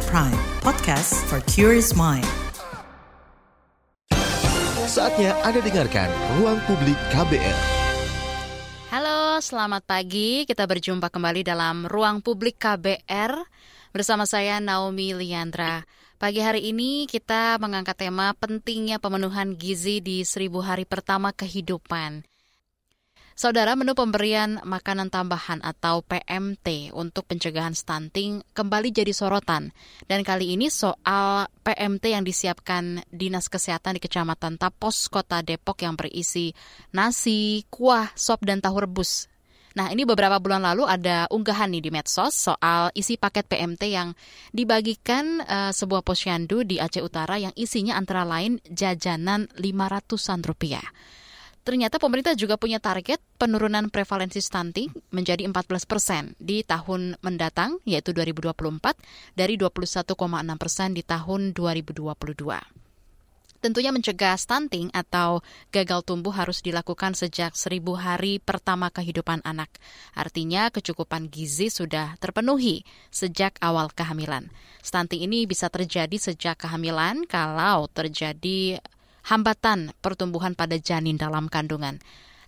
KBR Prime, podcast for curious mind. Saatnya Anda dengarkan Ruang Publik KBR. Halo, selamat pagi. Kita berjumpa kembali dalam Ruang Publik KBR bersama saya Naomi Liandra. Pagi hari ini kita mengangkat tema pentingnya pemenuhan gizi di seribu hari pertama kehidupan. Saudara, menu pemberian makanan tambahan atau PMT untuk pencegahan stunting kembali jadi sorotan. Dan kali ini soal PMT yang disiapkan Dinas Kesehatan di Kecamatan Tapos, Kota Depok yang berisi nasi, kuah, sop, dan tahu rebus. Nah, ini beberapa bulan lalu ada unggahan nih di medsos soal isi paket PMT yang dibagikan uh, sebuah posyandu di Aceh Utara yang isinya antara lain jajanan 500-an rupiah. Ternyata pemerintah juga punya target penurunan prevalensi stunting menjadi 14 persen di tahun mendatang, yaitu 2024, dari 21,6 persen di tahun 2022. Tentunya mencegah stunting atau gagal tumbuh harus dilakukan sejak seribu hari pertama kehidupan anak. Artinya kecukupan gizi sudah terpenuhi sejak awal kehamilan. Stunting ini bisa terjadi sejak kehamilan kalau terjadi hambatan pertumbuhan pada janin dalam kandungan.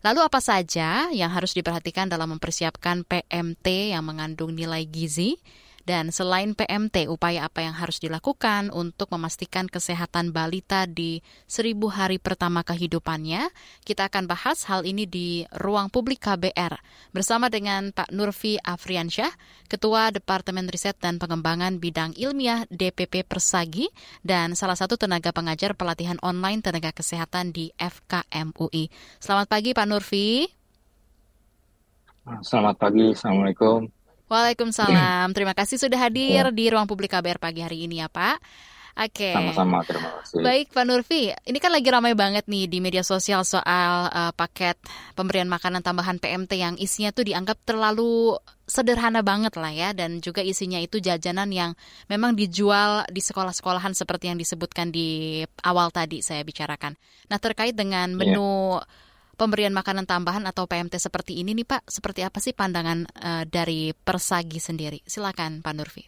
Lalu apa saja yang harus diperhatikan dalam mempersiapkan PMT yang mengandung nilai gizi? Dan selain PMT, upaya apa yang harus dilakukan untuk memastikan kesehatan balita di seribu hari pertama kehidupannya? Kita akan bahas hal ini di ruang publik KBR bersama dengan Pak Nurfi Afriansyah, Ketua Departemen Riset dan Pengembangan Bidang Ilmiah DPP Persagi, dan salah satu tenaga pengajar pelatihan online tenaga kesehatan di FKM UI. Selamat pagi Pak Nurfi. Selamat pagi, Assalamualaikum. Waalaikumsalam. Terima kasih sudah hadir ya. di ruang publik KBR pagi hari ini ya Pak. Oke. Okay. Sama-sama, terima kasih. Baik Pak Nurfi, ini kan lagi ramai banget nih di media sosial soal uh, paket pemberian makanan tambahan PMT yang isinya tuh dianggap terlalu sederhana banget lah ya dan juga isinya itu jajanan yang memang dijual di sekolah-sekolahan seperti yang disebutkan di awal tadi saya bicarakan. Nah, terkait dengan iya. menu yeah pemberian makanan tambahan atau PMT seperti ini nih Pak, seperti apa sih pandangan uh, dari Persagi sendiri? Silakan Pak Nurfi.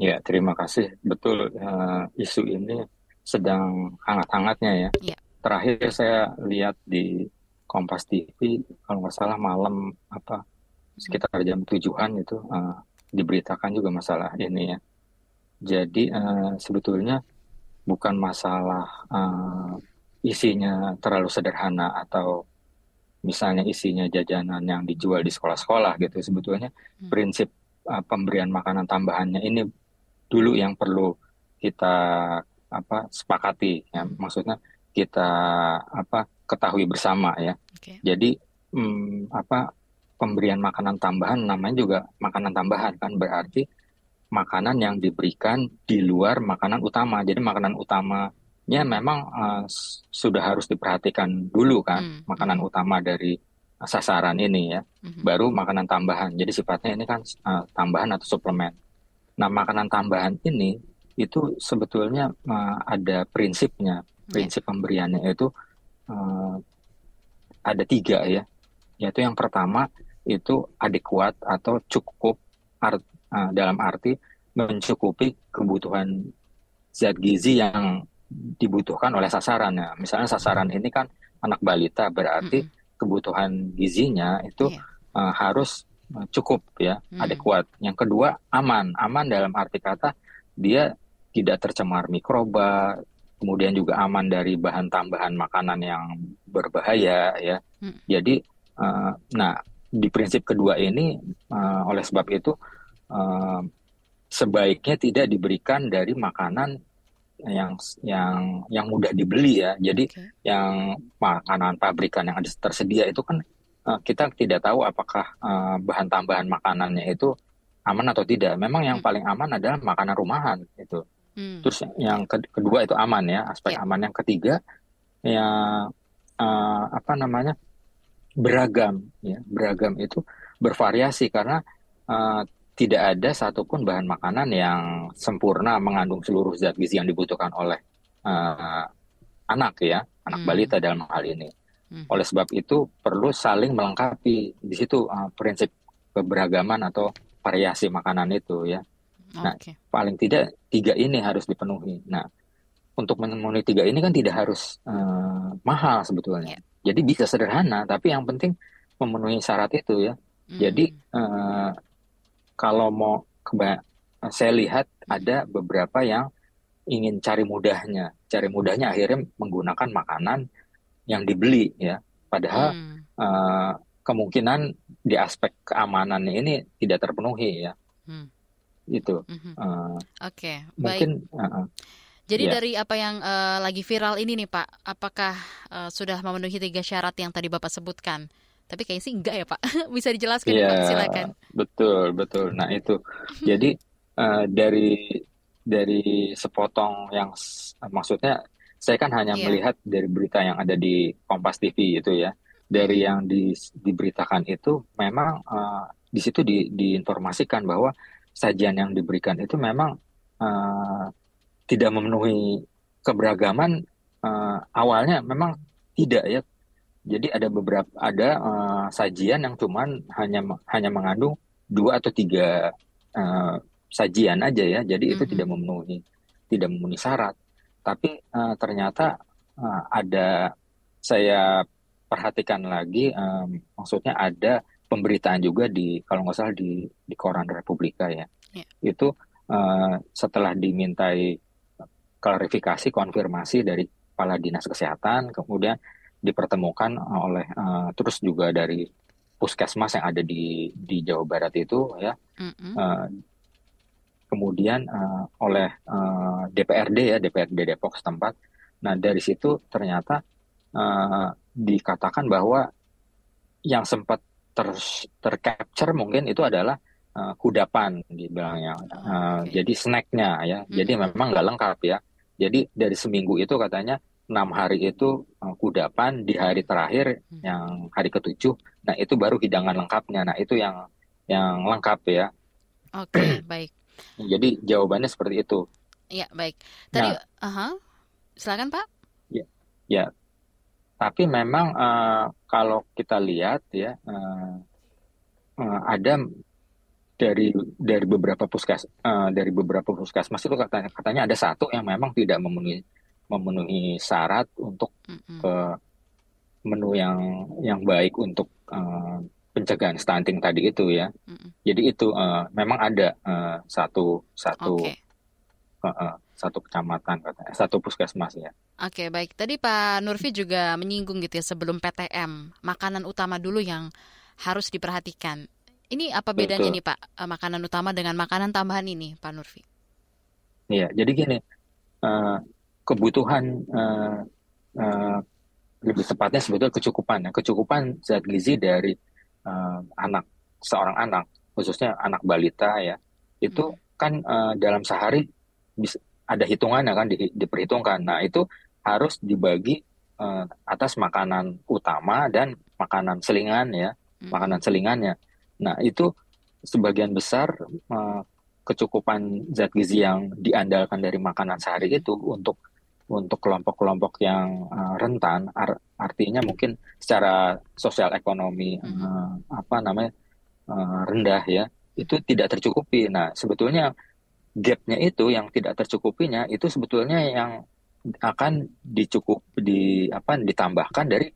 Ya, terima kasih. Betul uh, isu ini sedang hangat-hangatnya ya. ya. Terakhir saya lihat di Kompas TV kalau nggak salah malam apa sekitar jam tujuan itu uh, diberitakan juga masalah ini ya. Jadi uh, sebetulnya bukan masalah uh, isinya terlalu sederhana atau misalnya isinya jajanan yang dijual di sekolah-sekolah gitu sebetulnya hmm. prinsip uh, pemberian makanan tambahannya ini dulu yang perlu kita apa sepakati ya hmm. maksudnya kita apa ketahui bersama ya okay. jadi hmm, apa pemberian makanan tambahan namanya juga makanan tambahan kan berarti makanan yang diberikan di luar makanan utama jadi makanan utama ya memang uh, sudah harus diperhatikan dulu kan hmm. makanan utama dari sasaran ini ya. Hmm. baru makanan tambahan. Jadi sifatnya ini kan uh, tambahan atau suplemen. Nah makanan tambahan ini itu sebetulnya uh, ada prinsipnya. Prinsip yeah. pemberiannya itu uh, ada tiga ya. Yaitu yang pertama itu adekuat atau cukup art, uh, dalam arti mencukupi kebutuhan zat gizi yang dibutuhkan oleh sasaran ya. Misalnya sasaran ini kan anak balita berarti mm-hmm. kebutuhan gizinya itu yeah. Iya. uh, harus uh, cukup ya, mm-hmm. adekuat. Yang kedua aman. Aman dalam arti kata dia tidak tercemar mikroba, kemudian juga aman dari bahan tambahan makanan yang berbahaya ya. Mm. Jadi uh, nah di prinsip kedua ini uh, oleh sebab itu uh, sebaiknya tidak diberikan dari makanan yang yang yang mudah dibeli ya. Jadi okay. yang makanan pabrikan yang ada tersedia itu kan uh, kita tidak tahu apakah uh, bahan tambahan makanannya itu aman atau tidak. Memang yang hmm. paling aman adalah makanan rumahan itu. Hmm. Terus yang kedua itu aman ya, aspek yeah. aman. Yang ketiga ya uh, apa namanya beragam ya, beragam itu bervariasi karena uh, tidak ada satupun bahan makanan yang sempurna mengandung seluruh zat gizi yang dibutuhkan oleh uh, anak ya, anak hmm. balita dalam hal ini. Hmm. Oleh sebab itu perlu saling melengkapi di situ uh, prinsip keberagaman atau variasi makanan itu ya. Nah, paling tidak tiga ini harus dipenuhi. Nah, untuk memenuhi tiga ini kan tidak harus uh, mahal sebetulnya. Yeah. Jadi bisa sederhana, tapi yang penting memenuhi syarat itu ya. Mm. Jadi uh, kalau mau keba saya lihat ada beberapa yang ingin cari mudahnya, cari mudahnya akhirnya menggunakan makanan yang dibeli ya. Padahal mm. uh, kemungkinan di aspek keamanan ini tidak terpenuhi ya. Mm. Itu. Mm-hmm. Uh, Oke, okay, mungkin. Uh, jadi yeah. dari apa yang uh, lagi viral ini nih Pak, apakah uh, sudah memenuhi tiga syarat yang tadi Bapak sebutkan? Tapi kayaknya sih enggak ya Pak. Bisa dijelaskan yeah, ya, Pak, silakan. Betul, betul. Nah itu. Jadi uh, dari dari sepotong yang maksudnya saya kan hanya yeah. melihat dari berita yang ada di Kompas TV itu ya. Dari yang di, diberitakan itu memang uh, di situ di, diinformasikan bahwa sajian yang diberikan itu memang uh, tidak memenuhi keberagaman uh, awalnya memang tidak ya. Jadi ada beberapa ada uh, sajian yang cuman hanya hanya mengandung dua atau tiga uh, sajian aja ya. Jadi itu mm -hmm. tidak memenuhi tidak memenuhi syarat. Tapi uh, ternyata uh, ada saya perhatikan lagi um, maksudnya ada pemberitaan juga di kalau nggak salah di di koran Republika ya. Yeah. Itu uh, setelah dimintai klarifikasi konfirmasi dari kepala dinas kesehatan kemudian dipertemukan oleh uh, terus juga dari puskesmas yang ada di di Jawa Barat itu ya mm-hmm. uh, kemudian uh, oleh uh, DPRD ya DPRD Depok setempat nah dari situ ternyata uh, dikatakan bahwa yang sempat ter tercapture mungkin itu adalah uh, kudapan dibilangnya uh, okay. jadi snacknya ya mm-hmm. jadi memang nggak lengkap ya jadi dari seminggu itu katanya enam hari itu uh, kudapan di hari terakhir hmm. yang hari ketujuh. Nah itu baru hidangan lengkapnya. Nah itu yang yang lengkap ya. Oke okay, baik. Jadi jawabannya seperti itu. Iya baik. Tadi, nah, uh -huh. silakan Pak. Ya, ya. Tapi memang uh, kalau kita lihat ya uh, uh, ada dari dari beberapa puskas uh, dari beberapa puskesmas itu katanya katanya ada satu yang memang tidak memenuhi memenuhi syarat untuk mm-hmm. ke menu yang yang baik untuk uh, pencegahan stunting tadi itu ya. Mm-hmm. Jadi itu uh, memang ada uh, satu satu okay. uh, uh, satu kecamatan katanya, satu puskesmas ya. Oke, okay, baik. Tadi Pak Nurfi juga menyinggung gitu ya sebelum PTM, makanan utama dulu yang harus diperhatikan. Ini apa bedanya Betul. nih Pak, makanan utama dengan makanan tambahan ini, Pak Nurfi? Iya, jadi gini, uh, kebutuhan uh, uh, lebih tepatnya sebetulnya kecukupan, ya. kecukupan zat gizi dari uh, anak seorang anak, khususnya anak balita ya, itu hmm. kan uh, dalam sehari bisa ada hitungannya kan di, diperhitungkan. Nah itu harus dibagi uh, atas makanan utama dan makanan selingan ya, hmm. makanan selingannya. Nah, itu sebagian besar uh, kecukupan zat gizi yang diandalkan dari makanan sehari itu untuk untuk kelompok-kelompok yang uh, rentan ar artinya mungkin secara sosial ekonomi uh, apa namanya uh, rendah ya itu tidak tercukupi. Nah, sebetulnya gapnya itu yang tidak tercukupinya itu sebetulnya yang akan dicukup di apa ditambahkan dari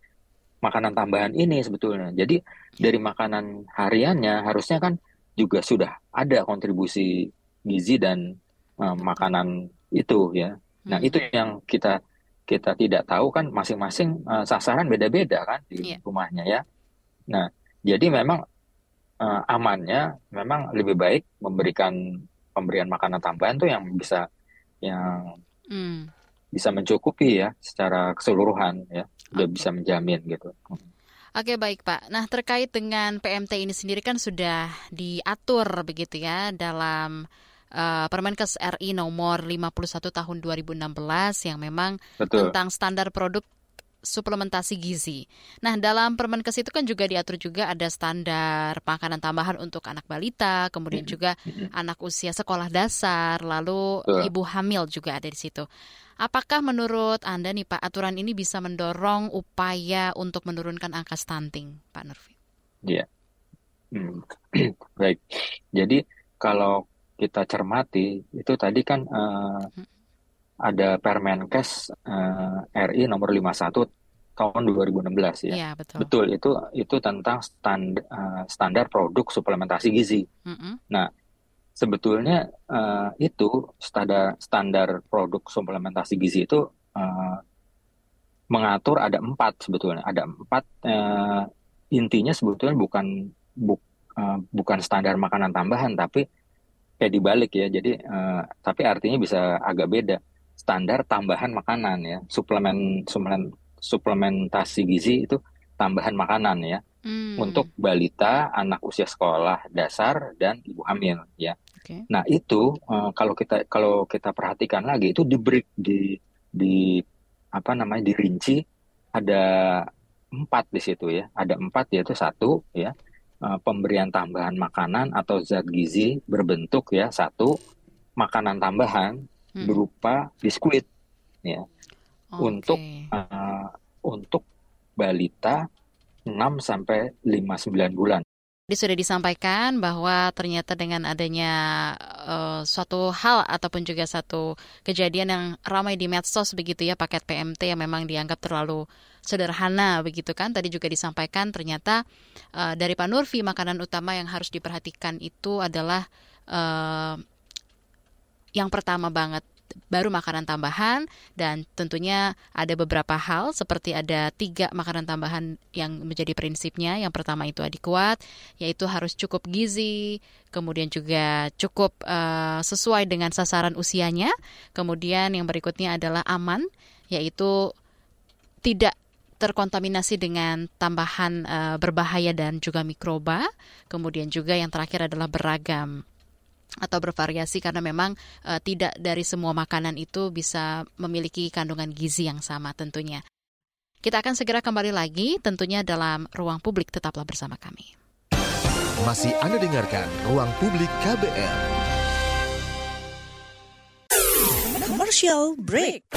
makanan tambahan ini sebetulnya. Jadi dari makanan hariannya harusnya kan juga sudah ada kontribusi gizi dan uh, makanan itu ya. Nah hmm. itu yang kita kita tidak tahu kan masing-masing uh, sasaran beda-beda kan di yeah. rumahnya ya. Nah jadi memang uh, amannya memang lebih baik memberikan pemberian makanan tambahan tuh yang bisa yang hmm. bisa mencukupi ya secara keseluruhan ya udah bisa menjamin gitu. Oke baik Pak. Nah terkait dengan PMT ini sendiri kan sudah diatur begitu ya dalam uh, Permenkes RI nomor 51 tahun 2016 yang memang Betul. tentang standar produk suplementasi gizi. Nah, dalam Permenkes itu kan juga diatur juga ada standar makanan tambahan untuk anak balita, kemudian juga anak usia sekolah dasar, lalu Betul. ibu hamil juga ada di situ. Apakah menurut Anda nih Pak, aturan ini bisa mendorong upaya untuk menurunkan angka stunting, Pak Nurfi? Iya. Hmm. Baik. Jadi kalau kita cermati itu tadi kan uh, ada Permenkes uh, RI nomor 51 tahun 2016 ya. ya betul. betul itu itu tentang stand, uh, standar produk suplementasi gizi. Mm -hmm. Nah sebetulnya uh, itu standar standar produk suplementasi gizi itu uh, mengatur ada empat sebetulnya ada empat uh, intinya sebetulnya bukan buk, uh, bukan standar makanan tambahan tapi kayak dibalik ya. Jadi uh, tapi artinya bisa agak beda. Standar tambahan makanan ya. Suplemen suplemen suplementasi gizi itu tambahan makanan ya. Hmm. untuk balita anak usia sekolah dasar dan ibu hamil ya. Okay. nah itu uh, kalau kita kalau kita perhatikan lagi itu di break di di apa namanya dirinci ada empat di situ ya. Ada empat yaitu satu ya uh, pemberian tambahan makanan atau zat gizi berbentuk ya satu makanan tambahan hmm. berupa biskuit ya okay. untuk uh, untuk balita 6 sampai 59 bulan. Jadi sudah disampaikan bahwa ternyata dengan adanya uh, suatu hal ataupun juga satu kejadian yang ramai di medsos begitu ya paket PMT yang memang dianggap terlalu sederhana begitu kan tadi juga disampaikan ternyata uh, dari Pak Nurfi makanan utama yang harus diperhatikan itu adalah uh, yang pertama banget baru makanan tambahan dan tentunya ada beberapa hal seperti ada tiga makanan tambahan yang menjadi prinsipnya. Yang pertama itu adikuat, yaitu harus cukup gizi, kemudian juga cukup uh, sesuai dengan sasaran usianya. Kemudian yang berikutnya adalah aman, yaitu tidak terkontaminasi dengan tambahan uh, berbahaya dan juga mikroba. Kemudian juga yang terakhir adalah beragam atau bervariasi karena memang uh, tidak dari semua makanan itu bisa memiliki kandungan gizi yang sama tentunya. Kita akan segera kembali lagi tentunya dalam ruang publik tetaplah bersama kami. Masih Anda dengarkan Ruang Publik KBR. Commercial break.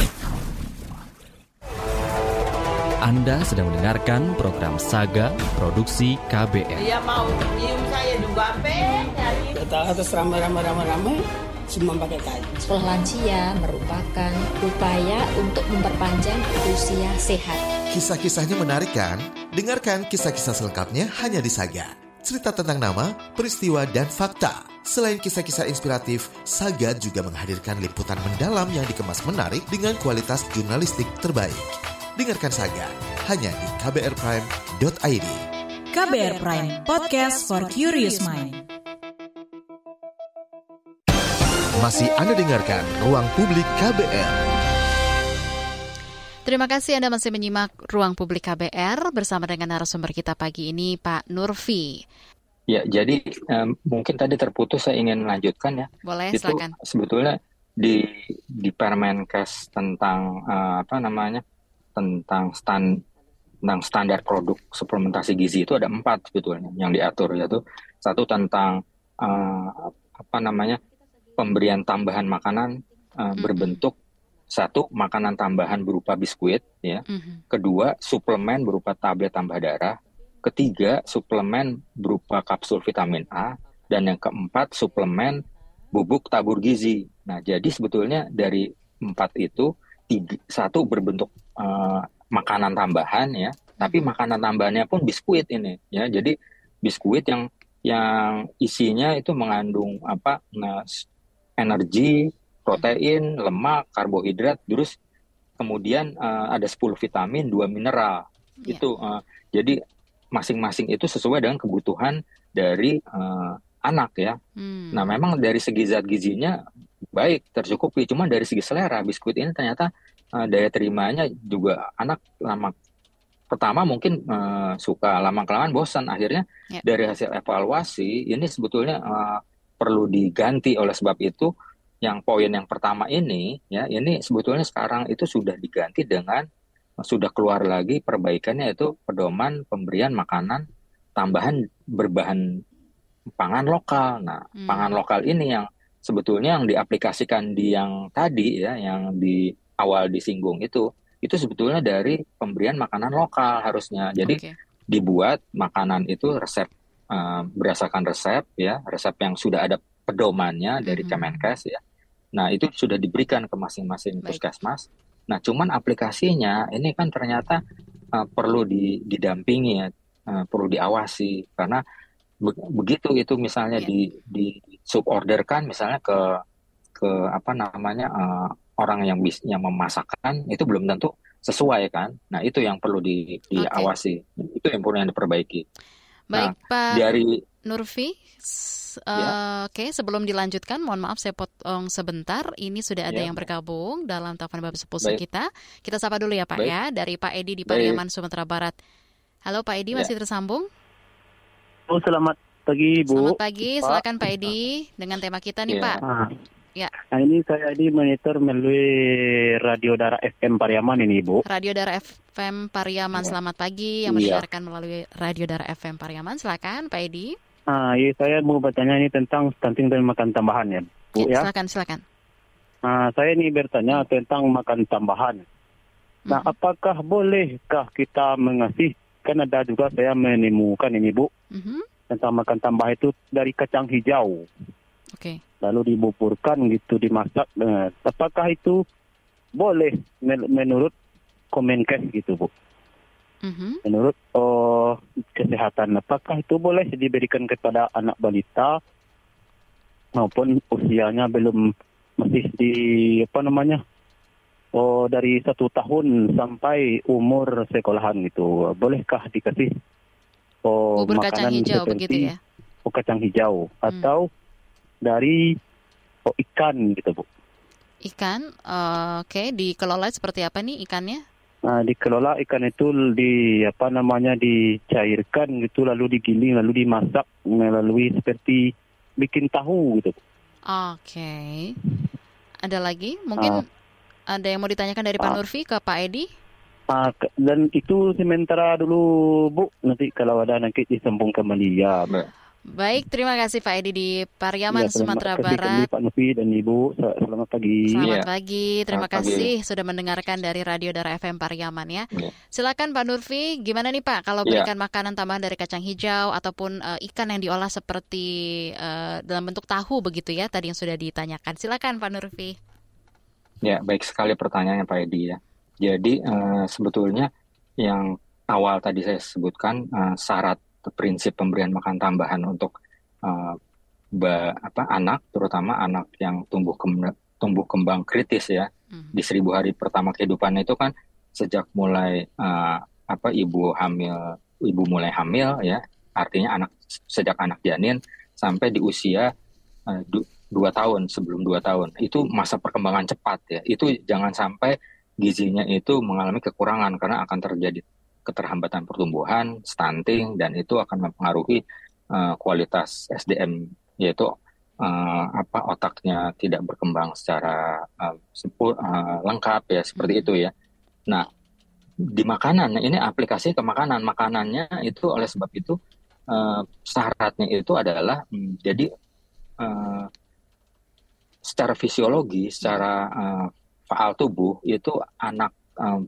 Anda sedang mendengarkan program Saga Produksi KBR. Dia mau nyium saya juga, Pe. Kita harus ramai-ramai-ramai-ramai semua pakai kain. Sekolah lansia merupakan upaya untuk memperpanjang usia sehat. Kisah-kisahnya menarik kan? Dengarkan kisah-kisah selengkapnya hanya di Saga. Cerita tentang nama, peristiwa, dan fakta. Selain kisah-kisah inspiratif, Saga juga menghadirkan liputan mendalam yang dikemas menarik dengan kualitas jurnalistik terbaik. Dengarkan Saga hanya di kbrprime.id. KBR Prime, podcast for curious mind. Masih Anda dengarkan Ruang Publik KBR. Terima kasih Anda masih menyimak Ruang Publik KBR bersama dengan narasumber kita pagi ini Pak Nurfi. Ya, jadi um, mungkin tadi terputus saya ingin melanjutkan ya. Boleh, Itu silakan. Sebetulnya di di Permenkes tentang uh, apa namanya tentang stand tentang standar produk suplementasi gizi itu ada empat sebetulnya yang diatur yaitu satu tentang uh, apa namanya pemberian tambahan makanan uh, mm-hmm. berbentuk satu makanan tambahan berupa biskuit ya mm-hmm. kedua suplemen berupa tablet tambah darah ketiga suplemen berupa kapsul vitamin A dan yang keempat suplemen bubuk tabur gizi nah jadi sebetulnya dari empat itu tiga, satu berbentuk uh, makanan tambahan ya, tapi hmm. makanan tambahannya pun biskuit ini ya. Jadi biskuit yang yang isinya itu mengandung apa? Nah, energi, protein, lemak, karbohidrat, terus kemudian uh, ada 10 vitamin, dua mineral. Yeah. Itu uh, jadi masing-masing itu sesuai dengan kebutuhan dari uh, anak ya. Hmm. Nah, memang dari segi zat gizinya baik tercukupi, cuma dari segi selera biskuit ini ternyata uh, daya terimanya juga anak lama pertama mungkin uh, suka lama kelamaan bosan akhirnya yeah. dari hasil evaluasi ini sebetulnya uh, perlu diganti oleh sebab itu yang poin yang pertama ini ya ini sebetulnya sekarang itu sudah diganti dengan sudah keluar lagi perbaikannya itu pedoman pemberian makanan tambahan berbahan pangan lokal. Nah, hmm. pangan lokal ini yang sebetulnya yang diaplikasikan di yang tadi ya yang di awal disinggung itu itu sebetulnya dari pemberian makanan lokal harusnya. Jadi okay. dibuat makanan itu resep uh, berdasarkan resep ya, resep yang sudah ada pedomannya dari mm-hmm. Kemenkes ya. Nah, itu sudah diberikan ke masing-masing puskesmas. Nah, cuman aplikasinya ini kan ternyata uh, perlu di, didampingi ya, uh, perlu diawasi karena be begitu itu misalnya yeah. di di suborderkan misalnya ke ke apa namanya uh, orang yang bis yang memasakkan itu belum tentu sesuai kan. Nah, itu yang perlu di, diawasi. Okay. Itu yang perlu yang diperbaiki. Baik, nah, Pak dari Nurfi, uh, ya. oke okay, sebelum dilanjutkan, mohon maaf saya potong sebentar. Ini sudah ada ya. yang bergabung dalam telepon Bapak Sepulsa kita. Kita sapa dulu ya Pak Baik. ya, dari Pak Edi di Pariaman, Sumatera Barat. Halo Pak Edi, ya. masih tersambung? Oh, selamat pagi Bu. Selamat pagi, Pak. silakan Pak Edi dengan tema kita nih ya. Pak. Ya. Nah ini saya di monitor melalui Radio Dara FM Pariaman ini Bu. Radio Dara FM Pariaman, ya. selamat pagi yang iya. mendengarkan melalui Radio Dara FM Pariaman. Silakan Pak Edi. Ah, iya, saya mau bertanya ini tentang stunting dan makan tambahan ya Bu ya. ya. Silakan, silakan. Nah, saya ini bertanya tentang makan tambahan. Nah, hmm. apakah bolehkah kita mengasih? Kan ada juga saya menemukan ini Bu. Hmm. Tentang makan tambah itu dari kacang hijau. Oke. Okay. Lalu dibuburkan gitu dimasak. Nah, apakah itu boleh menurut Kemenkes gitu bu? Mm-hmm. Menurut oh, kesehatan, apakah itu boleh diberikan kepada anak balita maupun usianya belum masih di apa namanya oh dari satu tahun sampai umur sekolahan gitu bolehkah dikasih oh Bubur makanan kacang hijau seperti begitu ya? Oh, kacang hijau hmm. atau dari oh, ikan gitu bu. Ikan, uh, oke, okay. dikelola seperti apa nih ikannya? Nah, dikelola ikan itu di apa namanya dicairkan gitu, lalu digiling, lalu dimasak melalui seperti bikin tahu gitu. Oke, okay. ada lagi? Mungkin uh, ada yang mau ditanyakan dari Pak uh, Nurfi ke Pak Edi? Uh, dan itu sementara dulu Bu, nanti kalau ada nanti disambung kembali ya. Baik, terima kasih Pak Edi di Pariaman, ya, Sumatera Barat. Pak Nufi dan Ibu, selamat pagi. Selamat ya. pagi, terima selamat kasih pagi. sudah mendengarkan dari Radio Dara FM Pariaman ya. ya. Silakan Pak Nurfi, gimana nih Pak kalau ya. berikan makanan tambahan dari kacang hijau ataupun uh, ikan yang diolah seperti uh, dalam bentuk tahu begitu ya, tadi yang sudah ditanyakan. Silakan Pak Nurfi. Ya, baik sekali pertanyaannya Pak Edi ya. Jadi uh, sebetulnya yang awal tadi saya sebutkan uh, syarat prinsip pemberian makan tambahan untuk uh, ba, apa anak terutama anak yang tumbuh kem, tumbuh kembang kritis ya. Hmm. di seribu hari pertama kehidupan itu kan sejak mulai uh, apa ibu hamil ibu mulai hamil ya artinya anak sejak anak janin sampai di usia uh, du, dua tahun sebelum dua tahun. Itu masa perkembangan cepat ya. Itu jangan sampai gizinya itu mengalami kekurangan karena akan terjadi keterhambatan pertumbuhan, stunting, dan itu akan mempengaruhi uh, kualitas SDM yaitu uh, apa otaknya tidak berkembang secara uh, uh, lengkap ya seperti itu ya. Nah di makanan ini aplikasi ke makanan makanannya itu oleh sebab itu uh, syaratnya itu adalah um, jadi uh, secara fisiologi, secara uh, faal tubuh itu anak uh,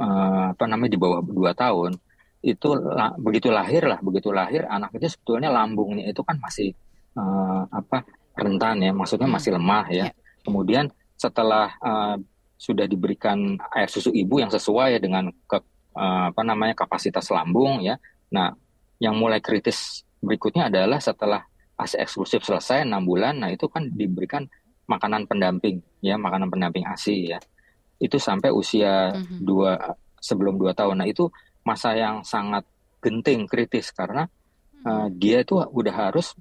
uh, apa namanya di bawah dua tahun itu lah, begitu lahir lah begitu lahir anak itu sebetulnya lambungnya itu kan masih uh, apa rentan ya maksudnya hmm. masih lemah ya yeah. kemudian setelah uh, sudah diberikan air susu ibu yang sesuai dengan ke, uh, apa namanya kapasitas lambung ya nah yang mulai kritis berikutnya adalah setelah ASI eksklusif selesai enam bulan nah itu kan diberikan makanan pendamping ya makanan pendamping ASI ya itu sampai usia mm-hmm. dua sebelum dua tahun. Nah itu masa yang sangat genting kritis karena uh, dia itu udah harus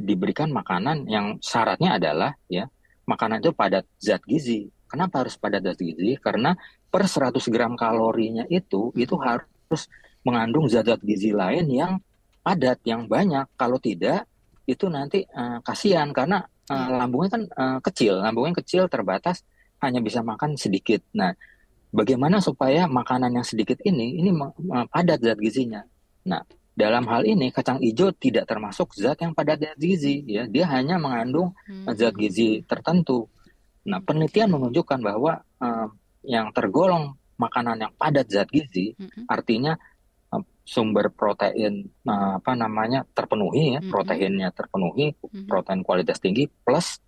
diberikan makanan yang syaratnya adalah ya makanan itu padat zat gizi. Kenapa harus padat zat gizi? Karena per 100 gram kalorinya itu itu mm-hmm. harus mengandung zat-zat gizi lain yang padat yang banyak. Kalau tidak itu nanti uh, kasihan karena uh, lambungnya kan uh, kecil, lambungnya kecil terbatas hanya bisa makan sedikit. Nah, bagaimana supaya makanan yang sedikit ini ini padat zat gizinya? Nah, dalam hal ini kacang hijau tidak termasuk zat yang padat zat gizi ya, dia hanya mengandung hmm. zat gizi tertentu. Nah, penelitian menunjukkan bahwa uh, yang tergolong makanan yang padat zat gizi hmm. artinya sumber protein apa namanya terpenuhi ya, mm -hmm. proteinnya terpenuhi, protein kualitas tinggi plus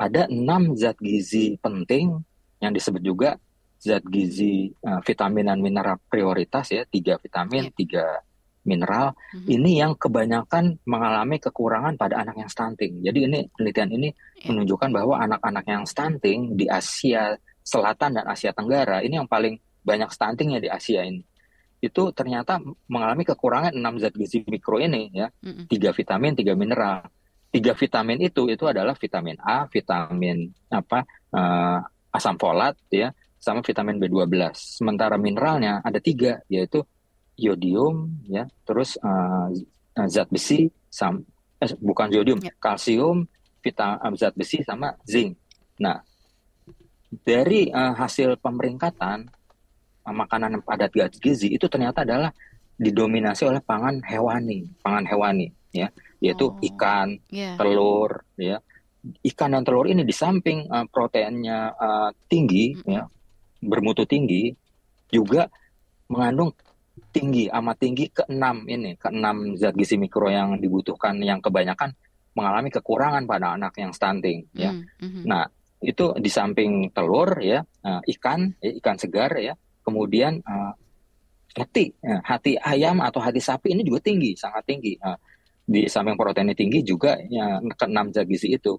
ada enam zat gizi penting yang disebut juga zat gizi uh, vitamin dan mineral prioritas ya tiga vitamin yeah. tiga mineral mm-hmm. ini yang kebanyakan mengalami kekurangan pada anak yang stunting jadi ini penelitian ini yeah. menunjukkan bahwa anak-anak yang stunting di Asia Selatan dan Asia Tenggara ini yang paling banyak stuntingnya di Asia ini itu ternyata mengalami kekurangan enam zat gizi mikro ini ya mm-hmm. tiga vitamin tiga mineral tiga vitamin itu itu adalah vitamin A vitamin apa uh, asam folat ya sama vitamin B12. Sementara mineralnya ada tiga, yaitu yodium, ya, terus uh, zat besi, sam, eh, bukan yodium, ya. kalsium, vitamin zat besi sama zinc. Nah, dari uh, hasil pemeringkatan uh, makanan padat gizi itu ternyata adalah didominasi oleh pangan hewani, pangan hewani, ya, yaitu oh, ikan, yeah. telur, ya. Ikan dan telur ini di samping uh, proteinnya uh, tinggi, mm -hmm. ya, bermutu tinggi juga mengandung tinggi amat tinggi keenam ini keenam zat gizi mikro yang dibutuhkan yang kebanyakan mengalami kekurangan pada anak yang stunting ya. Mm -hmm. Nah itu di samping telur ya uh, ikan ya, ikan segar ya kemudian uh, hati ya, hati ayam atau hati sapi ini juga tinggi sangat tinggi. Uh, di samping proteinnya tinggi juga ya keenam zat gizi itu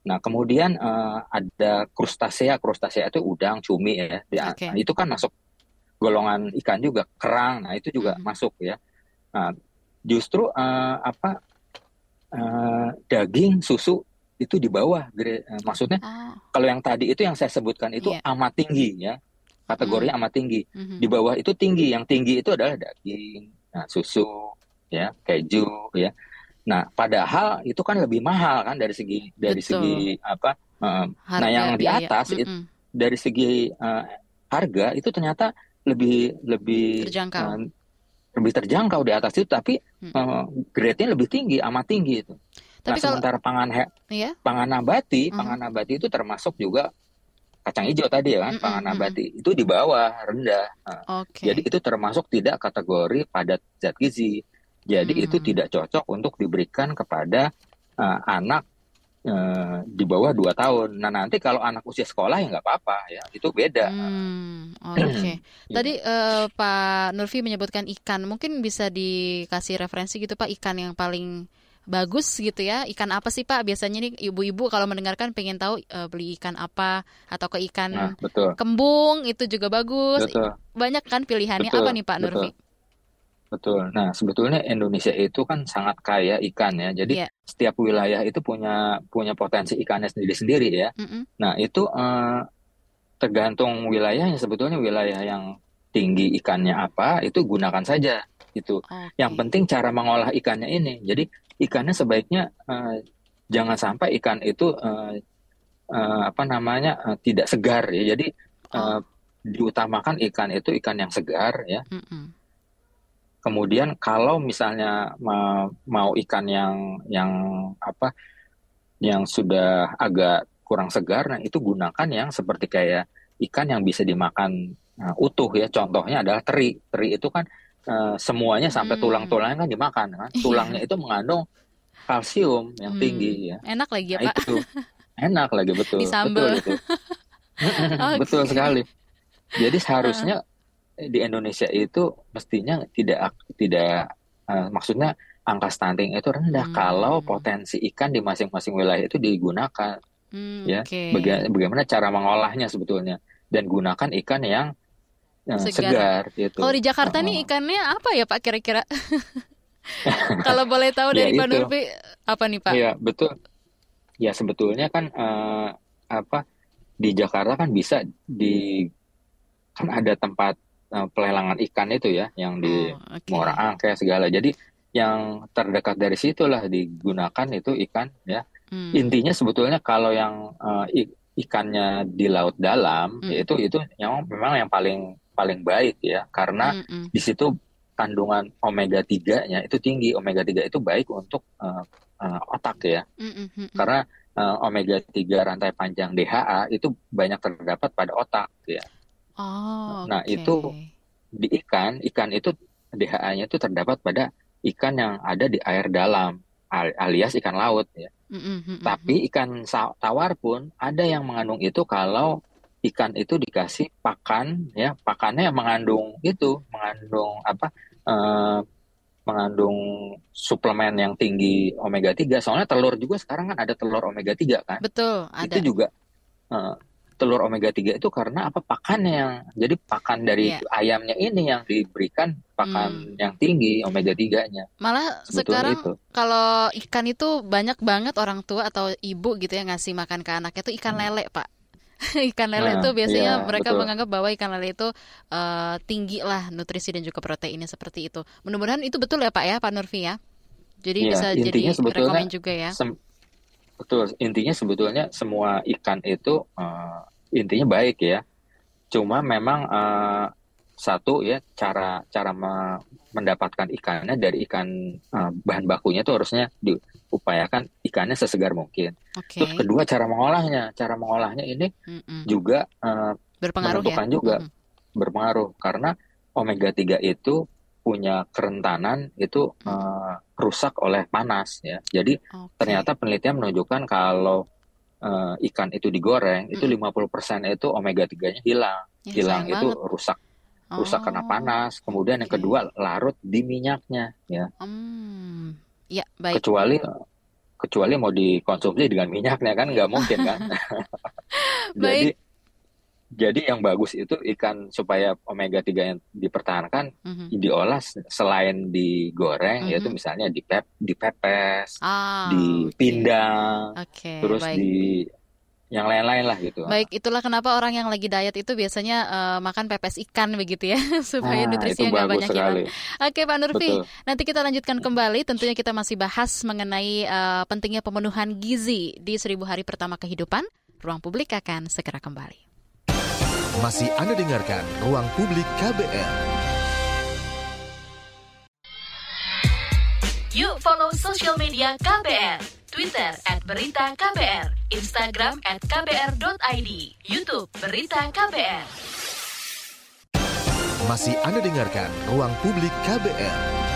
Nah, kemudian uh, ada krustasea, krustasea itu udang, cumi ya. Okay. Nah, itu kan masuk golongan ikan juga, kerang. Nah, itu juga mm -hmm. masuk ya. Nah, justru uh, apa uh, daging, susu itu di bawah. Uh, maksudnya oh. kalau yang tadi itu yang saya sebutkan itu yeah. amat tinggi ya. Kategorinya mm. amat tinggi. Mm -hmm. Di bawah itu tinggi, yang tinggi itu adalah daging, nah, susu, ya, keju, ya. Nah, padahal itu kan lebih mahal kan dari segi dari Betul. segi apa? Uh, nah, yang di atas mm -mm. It, dari segi uh, harga itu ternyata lebih lebih terjangkau. Uh, lebih terjangkau di atas itu tapi hmm. uh, grade-nya lebih tinggi, amat tinggi itu. Tapi nah, kalau, sementara pangan he, iya? pangan nabati, uh-huh. pangan nabati itu termasuk juga kacang hijau tadi ya kan, mm-hmm. pangan nabati itu di bawah rendah. Nah, okay. Jadi itu termasuk tidak kategori padat zat gizi. Jadi hmm. itu tidak cocok untuk diberikan kepada uh, anak uh, di bawah 2 tahun. Nah nanti kalau anak usia sekolah ya nggak apa-apa ya, itu beda. Hmm, Oke. Okay. Tadi uh, Pak Nurfi menyebutkan ikan, mungkin bisa dikasih referensi gitu Pak ikan yang paling bagus gitu ya ikan apa sih pak biasanya nih ibu-ibu kalau mendengarkan pengen tahu uh, beli ikan apa atau ke ikan nah, betul. kembung itu juga bagus betul. banyak kan pilihannya betul, apa nih pak. Nurfi Betul. Nah, sebetulnya Indonesia itu kan sangat kaya ikan ya. Jadi yeah. setiap wilayah itu punya punya potensi ikannya sendiri-sendiri ya. Mm -hmm. Nah, itu uh, tergantung wilayahnya sebetulnya wilayah yang tinggi ikannya apa, itu gunakan saja itu. Okay. Yang penting cara mengolah ikannya ini. Jadi ikannya sebaiknya uh, jangan sampai ikan itu uh, uh, apa namanya uh, tidak segar ya. Jadi uh, diutamakan ikan itu ikan yang segar ya. Mm -hmm Kemudian kalau misalnya mau ikan yang yang apa yang sudah agak kurang segar, nah itu gunakan yang seperti kayak ikan yang bisa dimakan uh, utuh ya. Contohnya adalah teri. Teri itu kan uh, semuanya sampai hmm. tulang-tulangnya kan dimakan kan. Tulangnya itu mengandung kalsium yang hmm. tinggi ya. Enak lagi ya, nah, Pak. Itu. Enak lagi betul. Betul itu. okay. Betul sekali. Jadi seharusnya di Indonesia itu mestinya tidak tidak uh, maksudnya angka stunting itu rendah hmm. kalau potensi ikan di masing-masing wilayah itu digunakan hmm, ya okay. Baga bagaimana cara mengolahnya sebetulnya dan gunakan ikan yang uh, segar. segar gitu. Kalau di Jakarta uh, nih ikannya apa ya Pak kira-kira? kalau boleh tahu ya dari ya Pak Nurfi apa nih Pak? Iya betul. Ya sebetulnya kan uh, apa di Jakarta kan bisa di kan ada tempat uh, pelelangan ikan itu ya yang di oh, okay. Muara Angke segala. Jadi yang terdekat dari situlah digunakan itu ikan ya. Hmm. Intinya sebetulnya kalau yang uh, ikannya di laut dalam hmm. itu itu yang memang yang paling paling baik ya karena hmm, hmm. di situ kandungan omega 3-nya itu tinggi. Omega 3 itu baik untuk uh, uh, otak ya. Hmm, hmm, hmm. Karena uh, omega 3 rantai panjang DHA itu banyak terdapat pada otak ya. Oh, nah okay. itu di ikan, ikan itu DHA-nya itu terdapat pada ikan yang ada di air dalam alias ikan laut ya. Mm-hmm. Tapi ikan tawar pun ada yang mengandung itu kalau ikan itu dikasih pakan ya pakannya yang mengandung itu mengandung apa uh, mengandung suplemen yang tinggi omega 3 soalnya telur juga sekarang kan ada telur omega 3 kan betul ada itu juga uh, telur omega 3 itu karena apa pakannya yang jadi pakan dari yeah. ayamnya ini yang diberikan pakan hmm. yang tinggi omega 3-nya. Malah Sebetulnya sekarang itu. kalau ikan itu banyak banget orang tua atau ibu gitu ya ngasih makan ke anaknya itu ikan hmm. lele, Pak. ikan lele itu nah, biasanya iya, mereka betul. menganggap bahwa ikan lele itu uh, tinggi lah nutrisi dan juga proteinnya seperti itu. Mudah-mudahan itu betul ya Pak ya, Pak Nurfi ya. Jadi ya, bisa jadi rekomend juga ya. Betul, intinya sebetulnya semua ikan itu uh, intinya baik ya. Cuma memang uh, satu ya cara cara me mendapatkan ikannya dari ikan uh, bahan bakunya itu harusnya diupayakan ikannya sesegar mungkin. Okay. Terus kedua cara mengolahnya, cara mengolahnya ini mm -mm. juga uh, berpengaruh menentukan ya? juga mm -hmm. berpengaruh karena omega 3 itu punya kerentanan itu uh, rusak oleh panas ya. Jadi okay. ternyata penelitian menunjukkan kalau uh, ikan itu digoreng mm. itu 50% itu omega 3-nya hilang. Ya, hilang itu banget. rusak. Rusak oh, karena panas. Kemudian okay. yang kedua larut di minyaknya ya. Hmm. Ya, baik. Kecuali kecuali mau dikonsumsi dengan minyaknya kan nggak mungkin kan. Jadi jadi yang bagus itu ikan supaya omega 3 yang dipertahankan mm-hmm. diolah selain digoreng mm-hmm. yaitu misalnya dipep dipepes, ah, dipindang, okay. terus baik. di yang lain-lain lah gitu. Baik, itulah kenapa orang yang lagi diet itu biasanya uh, makan pepes ikan begitu ya, supaya nah, nutrisinya nggak banyak hilang. Oke, Pak Nurfi, Betul. nanti kita lanjutkan kembali. Tentunya kita masih bahas mengenai uh, pentingnya pemenuhan gizi di seribu hari pertama kehidupan. Ruang publik akan segera kembali. Masih Anda dengarkan Ruang Publik KBR. Yuk follow social media KBR. Twitter at Berita KBR, Instagram at KBR.id, Youtube Berita KBR. Masih Anda dengarkan Ruang Publik KBR.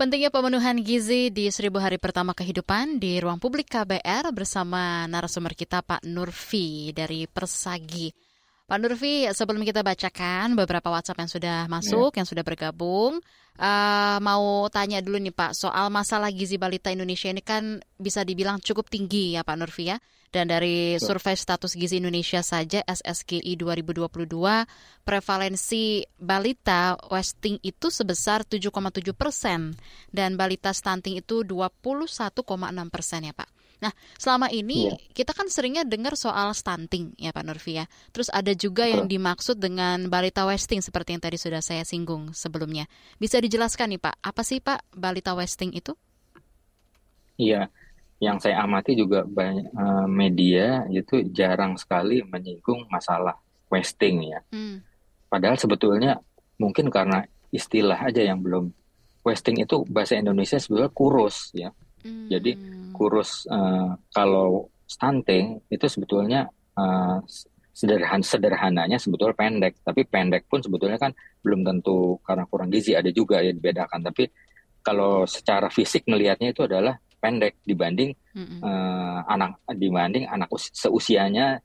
Pentingnya pemenuhan gizi di seribu hari pertama kehidupan di ruang publik KBR bersama narasumber kita Pak Nurfi dari Persagi. Pak Nurfi, sebelum kita bacakan beberapa WhatsApp yang sudah masuk, yeah. yang sudah bergabung, uh, mau tanya dulu nih Pak, soal masalah gizi balita Indonesia ini kan bisa dibilang cukup tinggi ya Pak Nurfi ya. Dan dari survei status gizi Indonesia saja SSGI 2022, prevalensi balita wasting itu sebesar 7,7 persen dan balita stunting itu 21,6 persen ya Pak. Nah, selama ini yeah. kita kan seringnya dengar soal stunting ya Pak Nurfi ya. Terus ada juga yang dimaksud dengan balita wasting seperti yang tadi sudah saya singgung sebelumnya. Bisa dijelaskan nih Pak, apa sih Pak balita wasting itu? Iya, yang saya amati juga banyak uh, media itu jarang sekali menyinggung masalah wasting ya. Hmm. Padahal sebetulnya mungkin karena istilah aja yang belum wasting itu bahasa Indonesia sebetulnya kurus ya. Hmm. Jadi kurus uh, kalau stunting itu sebetulnya uh, sederhana sederhananya sebetulnya pendek, tapi pendek pun sebetulnya kan belum tentu karena kurang gizi ada juga ya dibedakan. Tapi kalau secara fisik melihatnya itu adalah pendek dibanding mm-hmm. uh, anak dibanding anak seusianya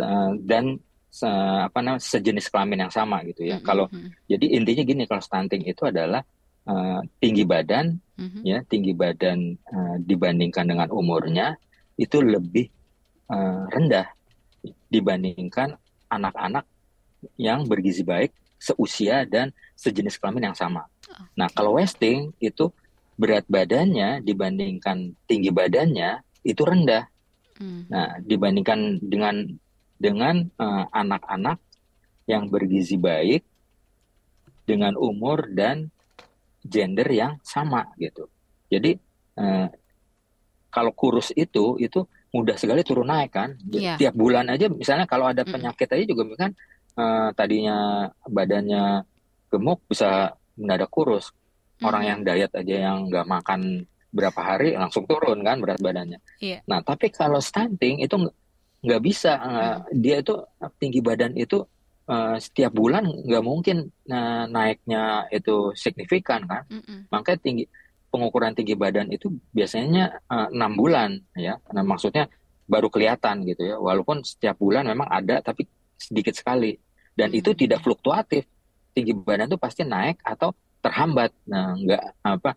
uh, dan uh, apa namanya sejenis kelamin yang sama gitu ya. Mm-hmm. Kalau jadi intinya gini kalau stunting itu adalah uh, tinggi badan mm-hmm. ya tinggi badan uh, dibandingkan dengan umurnya itu lebih uh, rendah dibandingkan anak-anak yang bergizi baik seusia dan sejenis kelamin yang sama. Okay. Nah, kalau wasting itu berat badannya dibandingkan tinggi badannya itu rendah. Hmm. Nah, dibandingkan dengan dengan eh, anak-anak yang bergizi baik dengan umur dan gender yang sama gitu. Jadi uh, kalau kurus itu itu mudah sekali turun naik kan. Yeah. Tiap bulan aja misalnya kalau ada penyakit aja juga kan uh, tadinya badannya gemuk bisa mendadak kurus orang hmm. yang diet aja yang nggak makan berapa hari langsung turun kan berat badannya. Yeah. Nah tapi kalau stunting itu nggak bisa, mm. dia itu tinggi badan itu uh, setiap bulan nggak mungkin uh, naiknya itu signifikan kan. Mm -mm. Makanya tinggi pengukuran tinggi badan itu biasanya enam uh, bulan ya. Nah maksudnya baru kelihatan gitu ya. Walaupun setiap bulan memang ada tapi sedikit sekali dan mm -hmm. itu tidak fluktuatif. Tinggi badan itu pasti naik atau terhambat. Nah nggak apa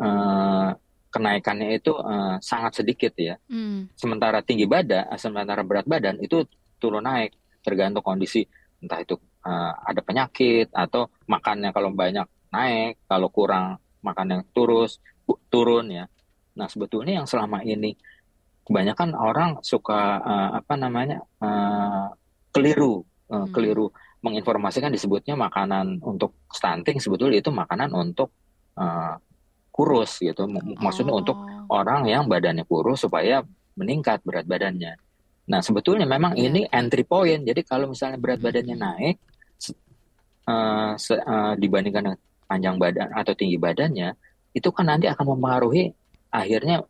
uh, kenaikannya itu uh, sangat sedikit ya. Hmm. Sementara tinggi badan, sementara berat badan itu turun naik tergantung kondisi entah itu uh, ada penyakit atau makannya kalau banyak naik, kalau kurang makan yang turus turun ya. Nah sebetulnya yang selama ini kebanyakan orang suka uh, apa namanya uh, keliru, uh, hmm. keliru menginformasikan disebutnya makanan untuk stunting sebetulnya itu makanan untuk uh, kurus gitu. Maksudnya oh. untuk orang yang badannya kurus supaya meningkat berat badannya. Nah, sebetulnya memang yeah. ini entry point. Jadi kalau misalnya berat badannya naik uh, se, uh, dibandingkan panjang badan atau tinggi badannya, itu kan nanti akan mempengaruhi akhirnya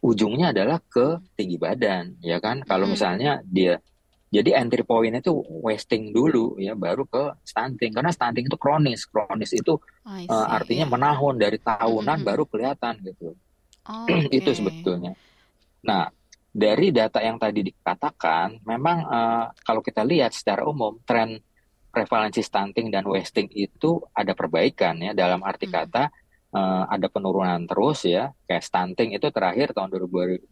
ujungnya adalah ke tinggi badan, ya kan? Kalau misalnya dia jadi entry point itu wasting dulu ya baru ke stunting karena stunting itu kronis. Kronis itu see, uh, artinya yeah. menahun dari tahunan mm -hmm. baru kelihatan gitu. Oh, okay. itu sebetulnya. Nah, dari data yang tadi dikatakan memang uh, kalau kita lihat secara umum tren prevalensi stunting dan wasting itu ada perbaikan ya dalam arti mm. kata uh, ada penurunan terus ya. Kayak stunting itu terakhir tahun 2022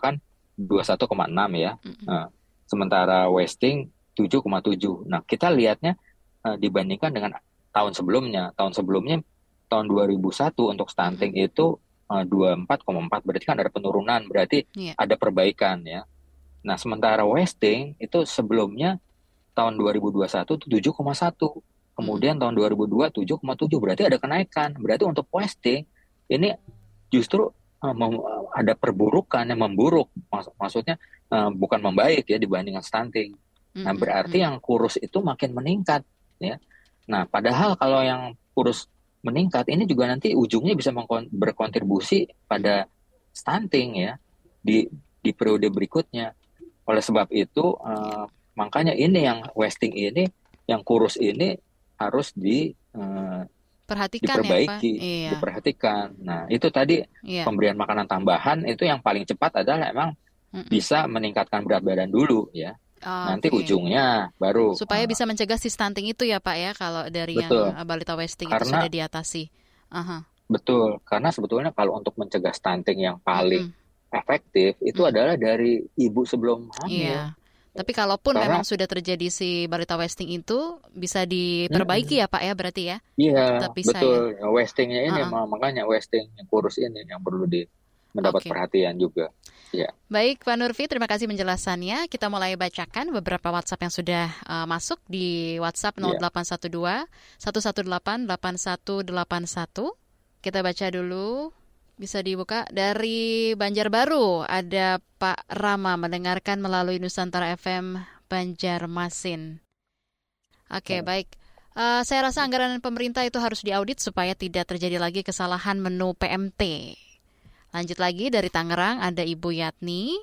kan 21,6 ya. Mm -hmm. uh, sementara wasting 7,7. Nah, kita lihatnya uh, dibandingkan dengan tahun sebelumnya. Tahun sebelumnya tahun 2001 untuk stunting hmm. itu 24,4 berarti kan ada penurunan, berarti yeah. ada perbaikan ya. Nah, sementara wasting itu sebelumnya tahun 2021 itu 7,1. Kemudian hmm. tahun 2002 7,7 berarti ada kenaikan. Berarti untuk wasting ini justru uh, ada perburukan yang memburuk. Maksud, maksudnya uh, bukan membaik ya dibandingkan stunting. Nah, berarti yang kurus itu makin meningkat ya. Nah, padahal kalau yang kurus meningkat ini juga nanti ujungnya bisa berkontribusi pada stunting ya di di periode berikutnya. Oleh sebab itu uh, makanya ini yang wasting ini yang kurus ini harus di uh, perhatikan diperbaiki, ya, Pak? Iya. diperhatikan. Nah, itu tadi iya. pemberian makanan tambahan itu yang paling cepat adalah emang mm -mm. bisa meningkatkan berat badan dulu ya. Oh, Nanti okay. ujungnya baru supaya uh, bisa mencegah si stunting itu ya Pak ya kalau dari betul. yang balita wasting karena, itu sudah diatasi. Uh -huh. Betul, karena sebetulnya kalau untuk mencegah stunting yang paling mm -hmm. efektif itu mm -hmm. adalah dari ibu sebelum hamil. Yeah. Tapi kalaupun Karena, memang sudah terjadi si balita wasting itu bisa diperbaiki hmm, ya Pak ya berarti ya? Iya, betul. Ya? Wastingnya ini uh -uh. makanya wasting yang kurus ini yang perlu di mendapat okay. perhatian juga. Ya. Baik, Pak Nurfi, terima kasih penjelasannya. Kita mulai bacakan beberapa WhatsApp yang sudah uh, masuk di WhatsApp 0812 118 8181. Kita baca dulu. Bisa dibuka dari Banjarbaru. Ada Pak Rama mendengarkan melalui Nusantara FM Banjarmasin. Oke, okay, baik. Uh, saya rasa anggaran pemerintah itu harus diaudit supaya tidak terjadi lagi kesalahan menu PMT. Lanjut lagi dari Tangerang ada Ibu Yatni.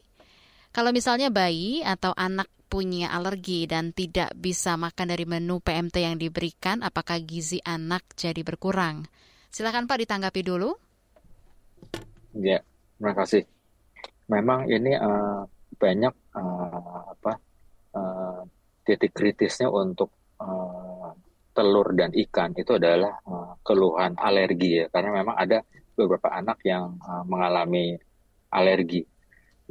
Kalau misalnya bayi atau anak punya alergi dan tidak bisa makan dari menu PMT yang diberikan, apakah gizi anak jadi berkurang? Silakan Pak ditanggapi dulu. Ya, terima kasih. Memang ini uh, banyak uh, apa uh, titik kritisnya untuk uh, telur dan ikan itu adalah uh, keluhan alergi ya, karena memang ada beberapa anak yang uh, mengalami alergi.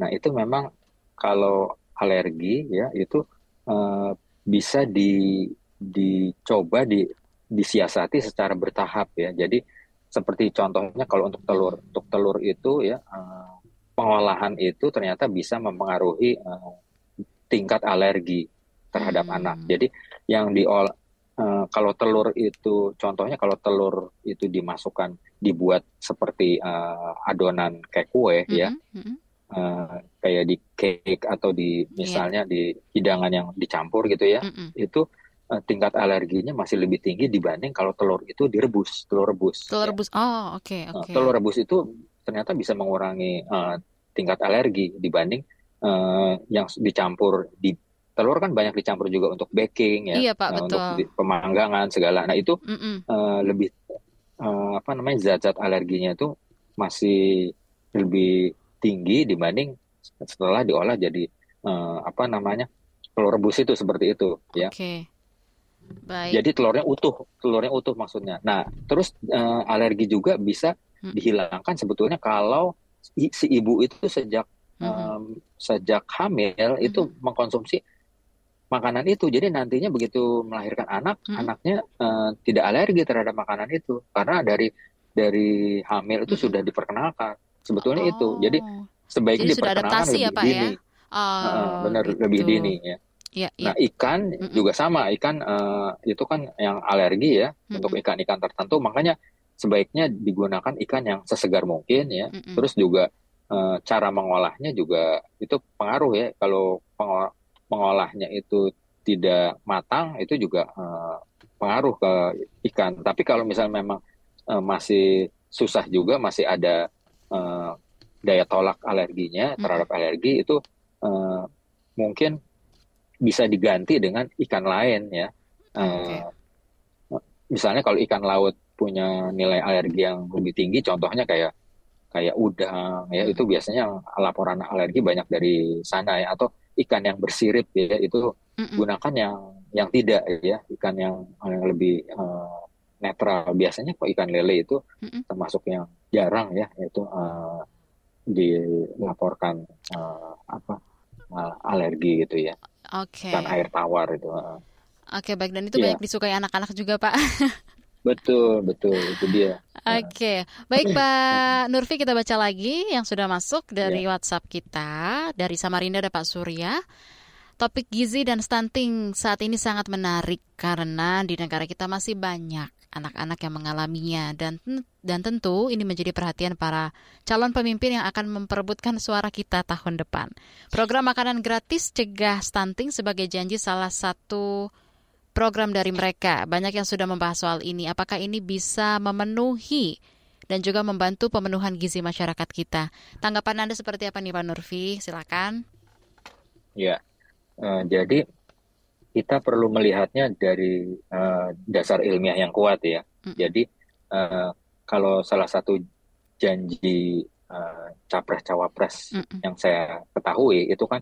Nah itu memang kalau alergi ya itu uh, bisa di dicoba di disiasati secara bertahap ya. Jadi seperti contohnya kalau untuk telur, untuk telur itu ya uh, pengolahan itu ternyata bisa mempengaruhi uh, tingkat alergi terhadap hmm. anak. Jadi yang diolah uh, kalau telur itu contohnya kalau telur itu dimasukkan dibuat seperti uh, adonan kayak kue mm -hmm. ya mm -hmm. uh, kayak di cake atau di misalnya yeah. di hidangan yang dicampur gitu ya mm -hmm. itu uh, tingkat alerginya masih lebih tinggi dibanding kalau telur itu direbus telur rebus telur ya. rebus oh oke okay, oke okay. uh, telur rebus itu ternyata bisa mengurangi uh, tingkat alergi dibanding uh, yang dicampur di telur kan banyak dicampur juga untuk baking ya, iya, Pak, uh, betul. untuk pemanggangan segala. Nah itu uh, lebih uh, apa namanya zat-zat alerginya itu masih lebih tinggi dibanding setelah diolah jadi uh, apa namanya telur rebus itu seperti itu ya. Okay. Baik. Jadi telurnya utuh, telurnya utuh maksudnya. Nah, terus uh, alergi juga bisa hmm. dihilangkan sebetulnya kalau si ibu itu sejak hmm. um, sejak hamil hmm. itu mengkonsumsi makanan itu. Jadi nantinya begitu melahirkan anak, hmm. anaknya uh, tidak alergi terhadap makanan itu karena dari dari hamil itu hmm. sudah diperkenalkan. Sebetulnya oh. itu. Jadi sebaiknya Jadi diperkenalkan lebih ya, Pak, dini. Ya? Oh, uh, benar gitu. lebih dini ya. Ya, ya. Nah ikan mm -mm. juga sama ikan uh, itu kan yang alergi ya mm -mm. untuk ikan-ikan tertentu makanya sebaiknya digunakan ikan yang sesegar mungkin ya. Mm -mm. Terus juga uh, cara mengolahnya juga itu pengaruh ya kalau pengolahnya itu tidak matang itu juga uh, pengaruh ke ikan. Tapi kalau misalnya memang uh, masih susah juga masih ada uh, daya tolak alerginya terhadap -hmm. alergi itu uh, mungkin bisa diganti dengan ikan lain ya. Okay. Uh, misalnya kalau ikan laut punya nilai alergi yang lebih tinggi, contohnya kayak kayak udang ya itu biasanya laporan alergi banyak dari sana ya atau ikan yang bersirip ya itu mm -mm. gunakan yang yang tidak ya ikan yang, yang lebih uh, netral biasanya kok ikan lele itu mm -mm. termasuk yang jarang ya itu uh, dilaporkan uh, apa uh, alergi gitu ya. Okay. air tawar itu. Oke okay, baik dan itu yeah. banyak disukai anak-anak juga pak. betul betul itu dia. Oke okay. baik Pak Nurfi kita baca lagi yang sudah masuk dari yeah. WhatsApp kita dari Samarinda ada Pak Surya. Topik gizi dan stunting saat ini sangat menarik karena di negara kita masih banyak anak-anak yang mengalaminya dan dan tentu ini menjadi perhatian para calon pemimpin yang akan memperebutkan suara kita tahun depan. Program makanan gratis cegah stunting sebagai janji salah satu program dari mereka. Banyak yang sudah membahas soal ini. Apakah ini bisa memenuhi dan juga membantu pemenuhan gizi masyarakat kita? Tanggapan Anda seperti apa nih Pak Nurfi? Silakan. Ya, uh, jadi kita perlu melihatnya dari uh, dasar ilmiah yang kuat ya. Mm. Jadi uh, kalau salah satu janji uh, capres cawapres mm yang saya ketahui itu kan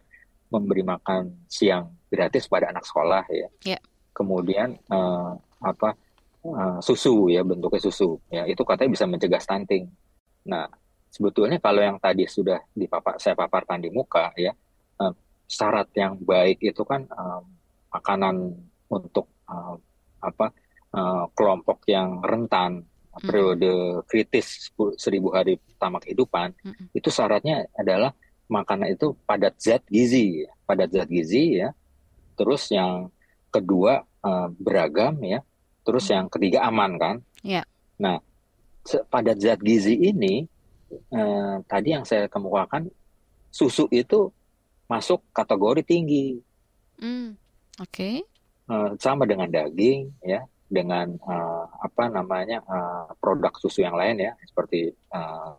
memberi makan siang gratis pada anak sekolah ya. Yeah. Kemudian uh, apa uh, susu ya bentuknya susu ya itu katanya bisa mencegah stunting. Nah sebetulnya kalau yang tadi sudah dipapar saya paparkan di muka ya uh, syarat yang baik itu kan um, makanan untuk uh, apa uh, kelompok yang rentan periode kritis seribu hari pertama kehidupan hmm. itu syaratnya adalah makanan itu padat zat gizi padat zat gizi ya terus yang kedua uh, beragam ya terus hmm. yang ketiga aman kan yeah. nah padat zat gizi ini uh, tadi yang saya kemukakan susu itu masuk kategori tinggi mm. Oke. Okay. Uh, sama dengan daging ya, dengan uh, apa namanya uh, produk susu yang lain ya, seperti uh,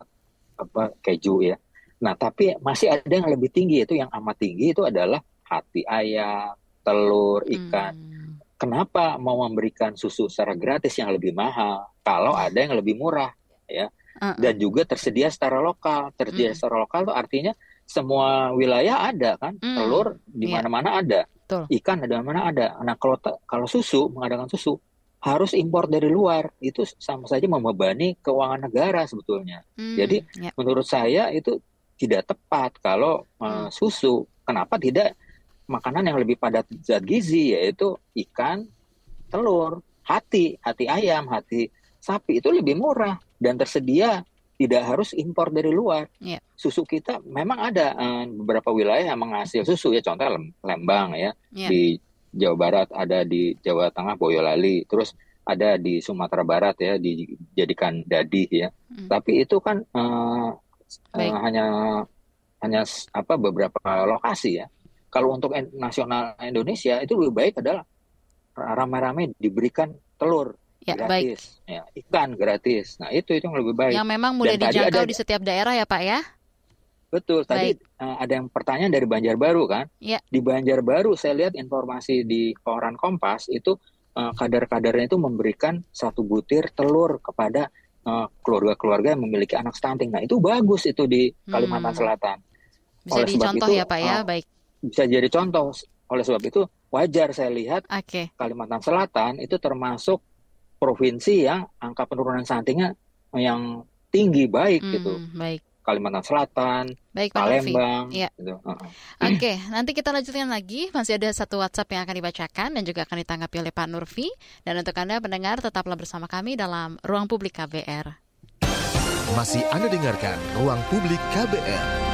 apa keju ya. Nah, tapi masih ada yang lebih tinggi itu yang amat tinggi itu adalah hati ayam, telur, ikan. Hmm. Kenapa mau memberikan susu secara gratis yang lebih mahal kalau ada yang lebih murah ya? Uh-uh. Dan juga tersedia secara lokal. Tersedia hmm. secara lokal itu artinya semua wilayah ada kan, hmm. telur di iya. mana-mana yeah. ada. Betul. Ikan ada mana ada. Nah kalau kalau susu mengadakan susu harus impor dari luar itu sama saja membebani keuangan negara sebetulnya. Hmm, Jadi ya. menurut saya itu tidak tepat kalau uh, susu. Kenapa tidak makanan yang lebih padat zat gizi yaitu ikan, telur, hati, hati ayam, hati sapi itu lebih murah dan tersedia tidak harus impor dari luar. Yeah. Susu kita memang ada uh, beberapa wilayah yang menghasil susu ya, contoh Lembang ya, yeah. di Jawa Barat ada di Jawa Tengah Boyolali, terus ada di Sumatera Barat ya dijadikan dadi ya. Mm. Tapi itu kan uh, uh, hanya hanya apa beberapa lokasi ya. Kalau untuk nasional Indonesia itu lebih baik adalah ramai-ramai diberikan telur Ya, gratis. baik. Ya, ikan gratis. Nah, itu itu yang lebih baik. Yang memang mudah Dan dijangkau ada, di setiap daerah ya, Pak ya? Betul. Tadi uh, ada yang pertanyaan dari Banjarbaru kan? Ya. Di Banjarbaru saya lihat informasi di koran Kompas itu uh, kadar-kadarnya itu memberikan satu butir telur kepada keluarga keluarga-keluarga yang memiliki anak stunting. Nah itu bagus itu di Kalimantan hmm. Selatan. Bisa Oleh dicontoh itu, ya Pak ya, uh, baik. Bisa jadi contoh. Oleh sebab itu wajar saya lihat okay. Kalimantan Selatan itu termasuk provinsi yang angka penurunan stuntingnya yang tinggi baik hmm, gitu. Baik. Kalimantan Selatan, Baik, Palembang. Ya. Gitu. Uh -uh. Oke, okay, nanti kita lanjutkan lagi. Masih ada satu WhatsApp yang akan dibacakan dan juga akan ditanggapi oleh Pak Nurfi. Dan untuk Anda pendengar, tetaplah bersama kami dalam Ruang Publik KBR. Masih Anda dengarkan Ruang Publik KBR.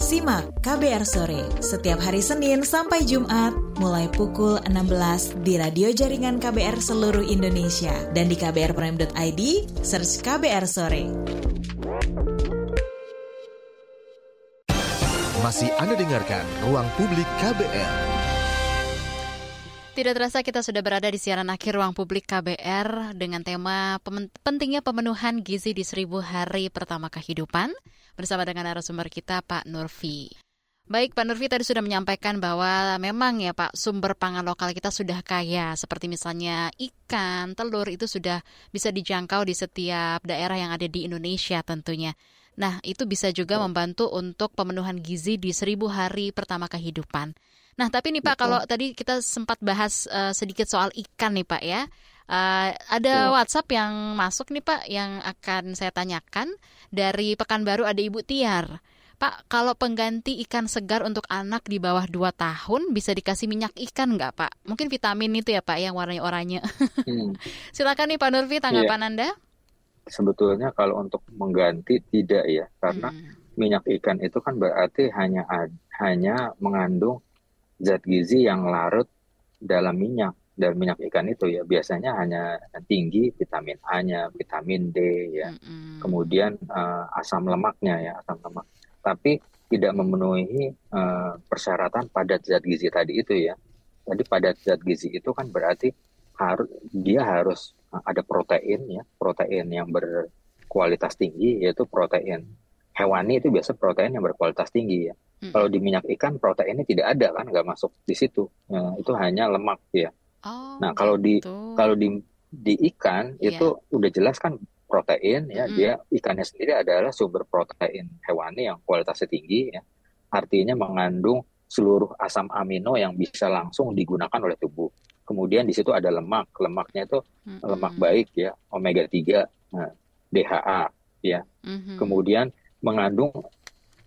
Simak KBR Sore setiap hari Senin sampai Jumat mulai pukul 16 di radio jaringan KBR seluruh Indonesia dan di kbrprime.id search KBR Sore. Masih Anda dengarkan Ruang Publik KBR. Tidak terasa kita sudah berada di siaran akhir ruang publik KBR dengan tema pentingnya pemenuhan gizi di seribu hari pertama kehidupan bersama dengan narasumber kita Pak Nurfi. Baik, Pak Nurfi tadi sudah menyampaikan bahwa memang ya Pak, sumber pangan lokal kita sudah kaya, seperti misalnya ikan, telur itu sudah bisa dijangkau di setiap daerah yang ada di Indonesia tentunya. Nah, itu bisa juga membantu untuk pemenuhan gizi di seribu hari pertama kehidupan. Nah, tapi nih Pak, kalau tadi kita sempat bahas uh, sedikit soal ikan nih Pak ya. Uh, ada WhatsApp yang masuk nih Pak yang akan saya tanyakan dari Pekanbaru ada Ibu Tiar. Pak, kalau pengganti ikan segar untuk anak di bawah 2 tahun bisa dikasih minyak ikan nggak Pak? Mungkin vitamin itu ya Pak yang warnanya oranye. Hmm. Silakan nih Pak Nurfi tanggapan iya. Anda. Sebetulnya kalau untuk mengganti tidak ya, karena hmm. minyak ikan itu kan berarti hanya hanya mengandung zat gizi yang larut dalam minyak dan minyak ikan itu ya biasanya hanya tinggi vitamin A-nya, vitamin D ya. Mm-hmm. Kemudian uh, asam lemaknya ya, asam lemak. Tapi tidak memenuhi uh, persyaratan padat zat gizi tadi itu ya. Tadi padat zat gizi itu kan berarti harus dia harus ada protein ya, protein yang berkualitas tinggi yaitu protein hewani itu biasa protein yang berkualitas tinggi ya. Mm-hmm. Kalau di minyak ikan proteinnya tidak ada kan, nggak masuk di situ. Ya, itu hanya lemak ya. Oh, nah kalau gitu. di kalau di di ikan yeah. itu udah jelas kan protein ya mm. dia ikannya sendiri adalah sumber protein hewani yang kualitasnya tinggi ya artinya mengandung seluruh asam amino yang bisa langsung digunakan oleh tubuh kemudian di situ ada lemak lemaknya itu mm-hmm. lemak baik ya omega 3 nah, DHA ya mm-hmm. kemudian mengandung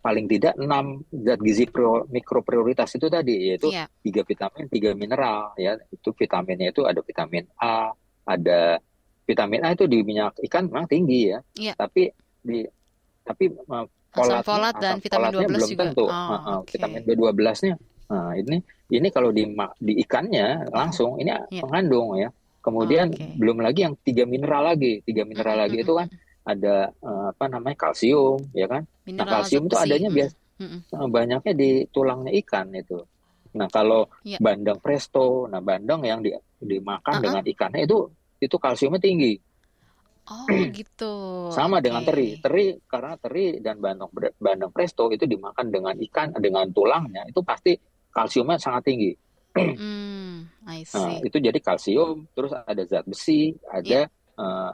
paling tidak enam zat gizi pro, mikro prioritas itu tadi yaitu yeah. tiga vitamin tiga mineral ya itu vitaminnya itu ada vitamin A ada vitamin A itu di minyak ikan memang tinggi ya yeah. tapi di tapi folat, folat dan vitamin 12 belum juga. tentu oh, okay. vitamin B12-nya nah ini ini kalau di di ikannya langsung ini yeah. mengandung ya kemudian oh, okay. belum lagi yang tiga mineral lagi tiga mineral lagi itu kan ada uh, apa namanya kalsium ya kan Mineral nah kalsium itu adanya biasa mm -mm. banyaknya di tulangnya ikan itu nah kalau yeah. bandeng presto nah bandeng yang di, dimakan uh -huh. dengan ikannya itu itu kalsiumnya tinggi oh gitu sama okay. dengan teri teri karena teri dan bandeng bandeng presto itu dimakan dengan ikan dengan tulangnya itu pasti kalsiumnya sangat tinggi mm, I see. Nah, itu jadi kalsium terus ada zat besi ada yeah. Uh,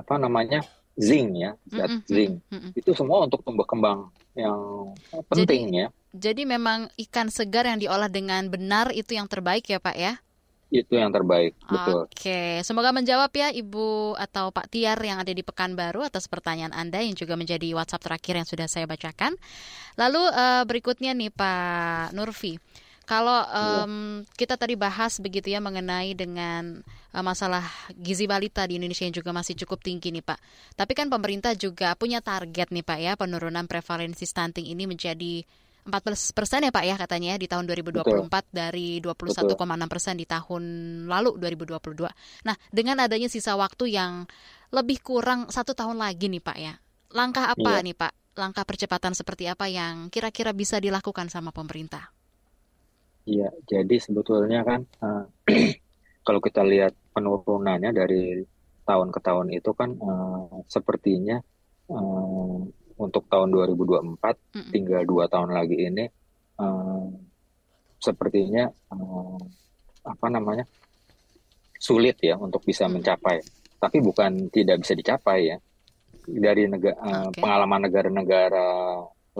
apa namanya zinc ya zat mm -hmm. zinc mm -hmm. itu semua untuk tumbuh kembang yang penting jadi, ya. Jadi memang ikan segar yang diolah dengan benar itu yang terbaik ya Pak ya? Itu yang terbaik, betul. Oke, semoga menjawab ya Ibu atau Pak Tiar yang ada di Pekanbaru atas pertanyaan Anda yang juga menjadi WhatsApp terakhir yang sudah saya bacakan. Lalu uh, berikutnya nih Pak Nurfi. Kalau um, kita tadi bahas begitu ya mengenai dengan uh, masalah gizi balita di Indonesia yang juga masih cukup tinggi nih Pak. Tapi kan pemerintah juga punya target nih Pak ya penurunan prevalensi stunting ini menjadi 14 persen ya Pak ya katanya di tahun 2024 Betul. dari 21,6 persen di tahun lalu 2022. Nah dengan adanya sisa waktu yang lebih kurang satu tahun lagi nih Pak ya, langkah apa iya. nih Pak? Langkah percepatan seperti apa yang kira-kira bisa dilakukan sama pemerintah? Iya, jadi sebetulnya kan uh, kalau kita lihat penurunannya dari tahun ke tahun itu kan uh, sepertinya uh, untuk tahun 2024 mm tinggal dua tahun lagi ini sepertinya apa namanya sulit ya untuk bisa mm mencapai. Tapi bukan tidak bisa dicapai ya dari negara okay. pengalaman negara-negara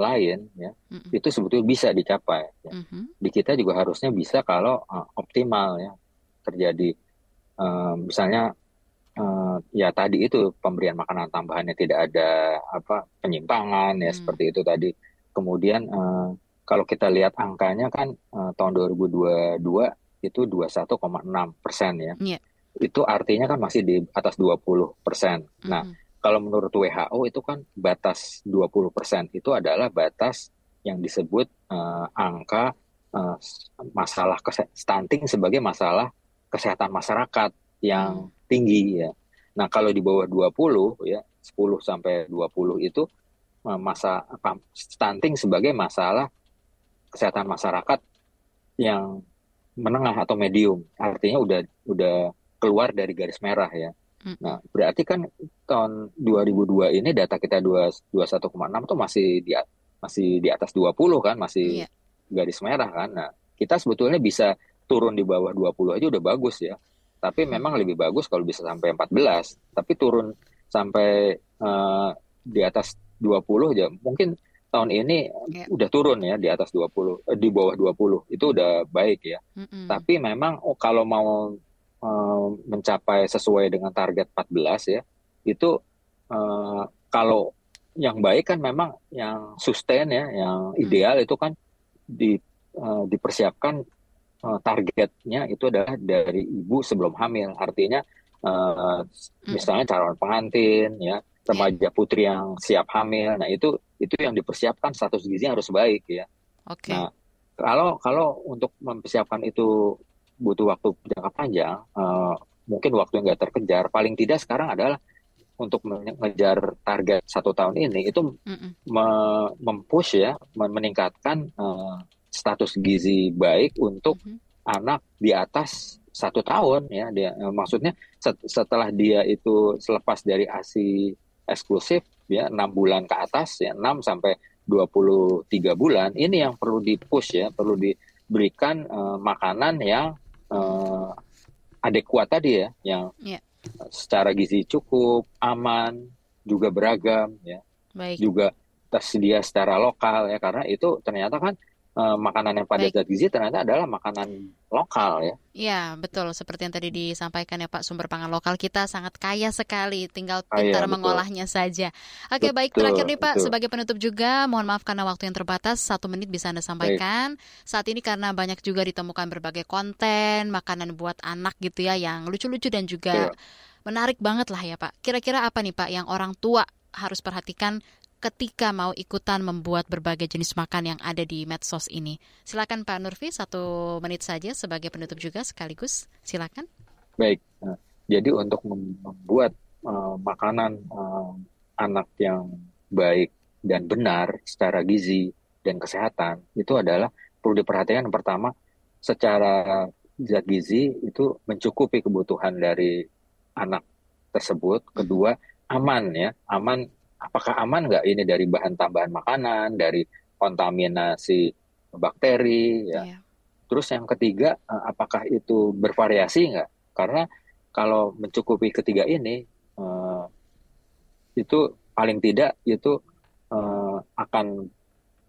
lain ya mm-hmm. itu sebetulnya bisa dicapai ya. mm-hmm. di kita juga harusnya bisa kalau uh, optimal ya terjadi uh, misalnya uh, ya tadi itu pemberian makanan tambahannya tidak ada apa penyimpangan ya mm. seperti itu tadi kemudian uh, kalau kita lihat angkanya kan uh, tahun 2022 itu 21,6 persen ya yeah. itu artinya kan masih di atas 20 persen mm-hmm. nah kalau menurut WHO itu kan batas 20% itu adalah batas yang disebut uh, angka uh, masalah stunting sebagai masalah kesehatan masyarakat yang hmm. tinggi ya. Nah, kalau di bawah 20 ya, 10 sampai 20 itu uh, masa apa stunting sebagai masalah kesehatan masyarakat yang menengah atau medium. Artinya udah udah keluar dari garis merah ya. Nah, berarti kan tahun 2002 ini data kita 21,6 tuh masih di masih di atas 20 kan, masih iya. garis merah kan. Nah, kita sebetulnya bisa turun di bawah 20 aja udah bagus ya. Tapi memang lebih bagus kalau bisa sampai 14. Tapi turun sampai uh, di atas 20 aja mungkin tahun ini yeah. udah turun ya di atas 20 eh, di bawah 20 itu udah baik ya. Mm -hmm. Tapi memang oh, kalau mau uh, mencapai sesuai dengan target 14 ya itu uh, kalau yang baik kan memang yang sustain ya yang hmm. ideal itu kan di uh, dipersiapkan uh, targetnya itu adalah dari ibu sebelum hamil artinya uh, misalnya calon pengantin ya remaja putri yang siap hamil nah itu itu yang dipersiapkan status gizi harus baik ya okay. nah kalau kalau untuk mempersiapkan itu butuh waktu jangka panjang, uh, mungkin waktu yang nggak terkejar. Paling tidak sekarang adalah untuk mengejar target satu tahun ini itu me mempush ya, meningkatkan uh, status gizi baik untuk mm -hmm. anak di atas satu tahun ya. Dia uh, maksudnya set, setelah dia itu selepas dari asi eksklusif ya enam bulan ke atas ya 6 sampai 23 bulan ini yang perlu dipush ya perlu diberikan uh, makanan yang uh, adekuat tadi ya, yang yeah. secara gizi cukup, aman, juga beragam ya, Baik. juga tersedia secara lokal ya karena itu ternyata kan uh, makanan yang padat zat gizi ternyata adalah makanan lokal ya. Iya betul seperti yang tadi disampaikan ya Pak sumber pangan lokal kita sangat kaya sekali tinggal pintar kaya, mengolahnya betul. saja. Oke betul, baik terakhir nih Pak betul. sebagai penutup juga mohon maaf karena waktu yang terbatas satu menit bisa anda sampaikan baik. saat ini karena banyak juga ditemukan berbagai konten makanan buat anak gitu ya yang lucu-lucu dan juga betul. menarik banget lah ya Pak. Kira-kira apa nih Pak yang orang tua harus perhatikan ketika mau ikutan membuat berbagai jenis makan yang ada di medsos ini. Silakan Pak Nurfi satu menit saja sebagai penutup juga sekaligus. Silakan. Baik. Nah, jadi untuk membuat uh, makanan uh, anak yang baik dan benar secara gizi dan kesehatan itu adalah perlu diperhatikan pertama secara zat gizi itu mencukupi kebutuhan dari anak tersebut. Kedua aman ya, aman apakah aman nggak ini dari bahan tambahan makanan, dari kontaminasi bakteri, ya. Yeah. Terus yang ketiga, eh, apakah itu bervariasi nggak? Karena kalau mencukupi ketiga ini, uh, itu paling tidak itu uh, akan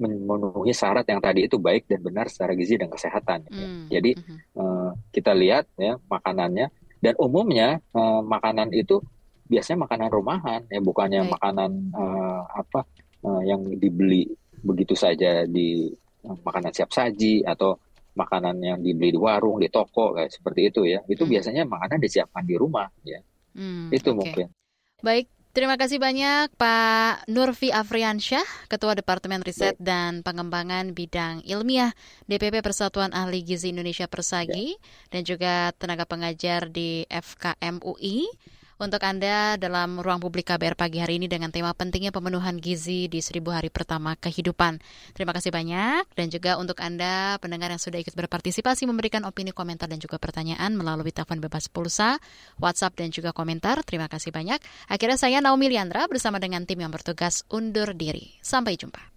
memenuhi syarat yang tadi itu baik dan benar secara gizi dan kesehatan. Mm. Ya. Jadi mm -hmm. kita lihat ya makanannya dan umumnya makanan itu biasanya makanan rumahan ya bukannya Baik. makanan uh, apa uh, yang dibeli begitu saja di uh, makanan siap saji atau makanan yang dibeli di warung, di toko kayak seperti itu ya. Itu hmm. biasanya makanan disiapkan di rumah ya. Hmm, itu okay. mungkin. Baik, Terima kasih banyak Pak Nurfi Afriansyah, Ketua Departemen Riset Baik. dan Pengembangan Bidang Ilmiah DPP Persatuan Ahli Gizi Indonesia Persagi ya. dan juga tenaga pengajar di FKM UI untuk Anda dalam ruang publik KBR pagi hari ini dengan tema pentingnya pemenuhan gizi di seribu hari pertama kehidupan. Terima kasih banyak dan juga untuk Anda pendengar yang sudah ikut berpartisipasi memberikan opini, komentar dan juga pertanyaan melalui telepon bebas pulsa, WhatsApp dan juga komentar. Terima kasih banyak. Akhirnya saya Naomi Liandra bersama dengan tim yang bertugas undur diri. Sampai jumpa.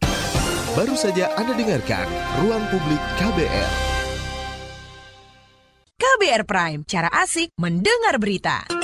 Baru saja Anda dengarkan Ruang Publik KBR. KBR Prime, cara asik mendengar berita.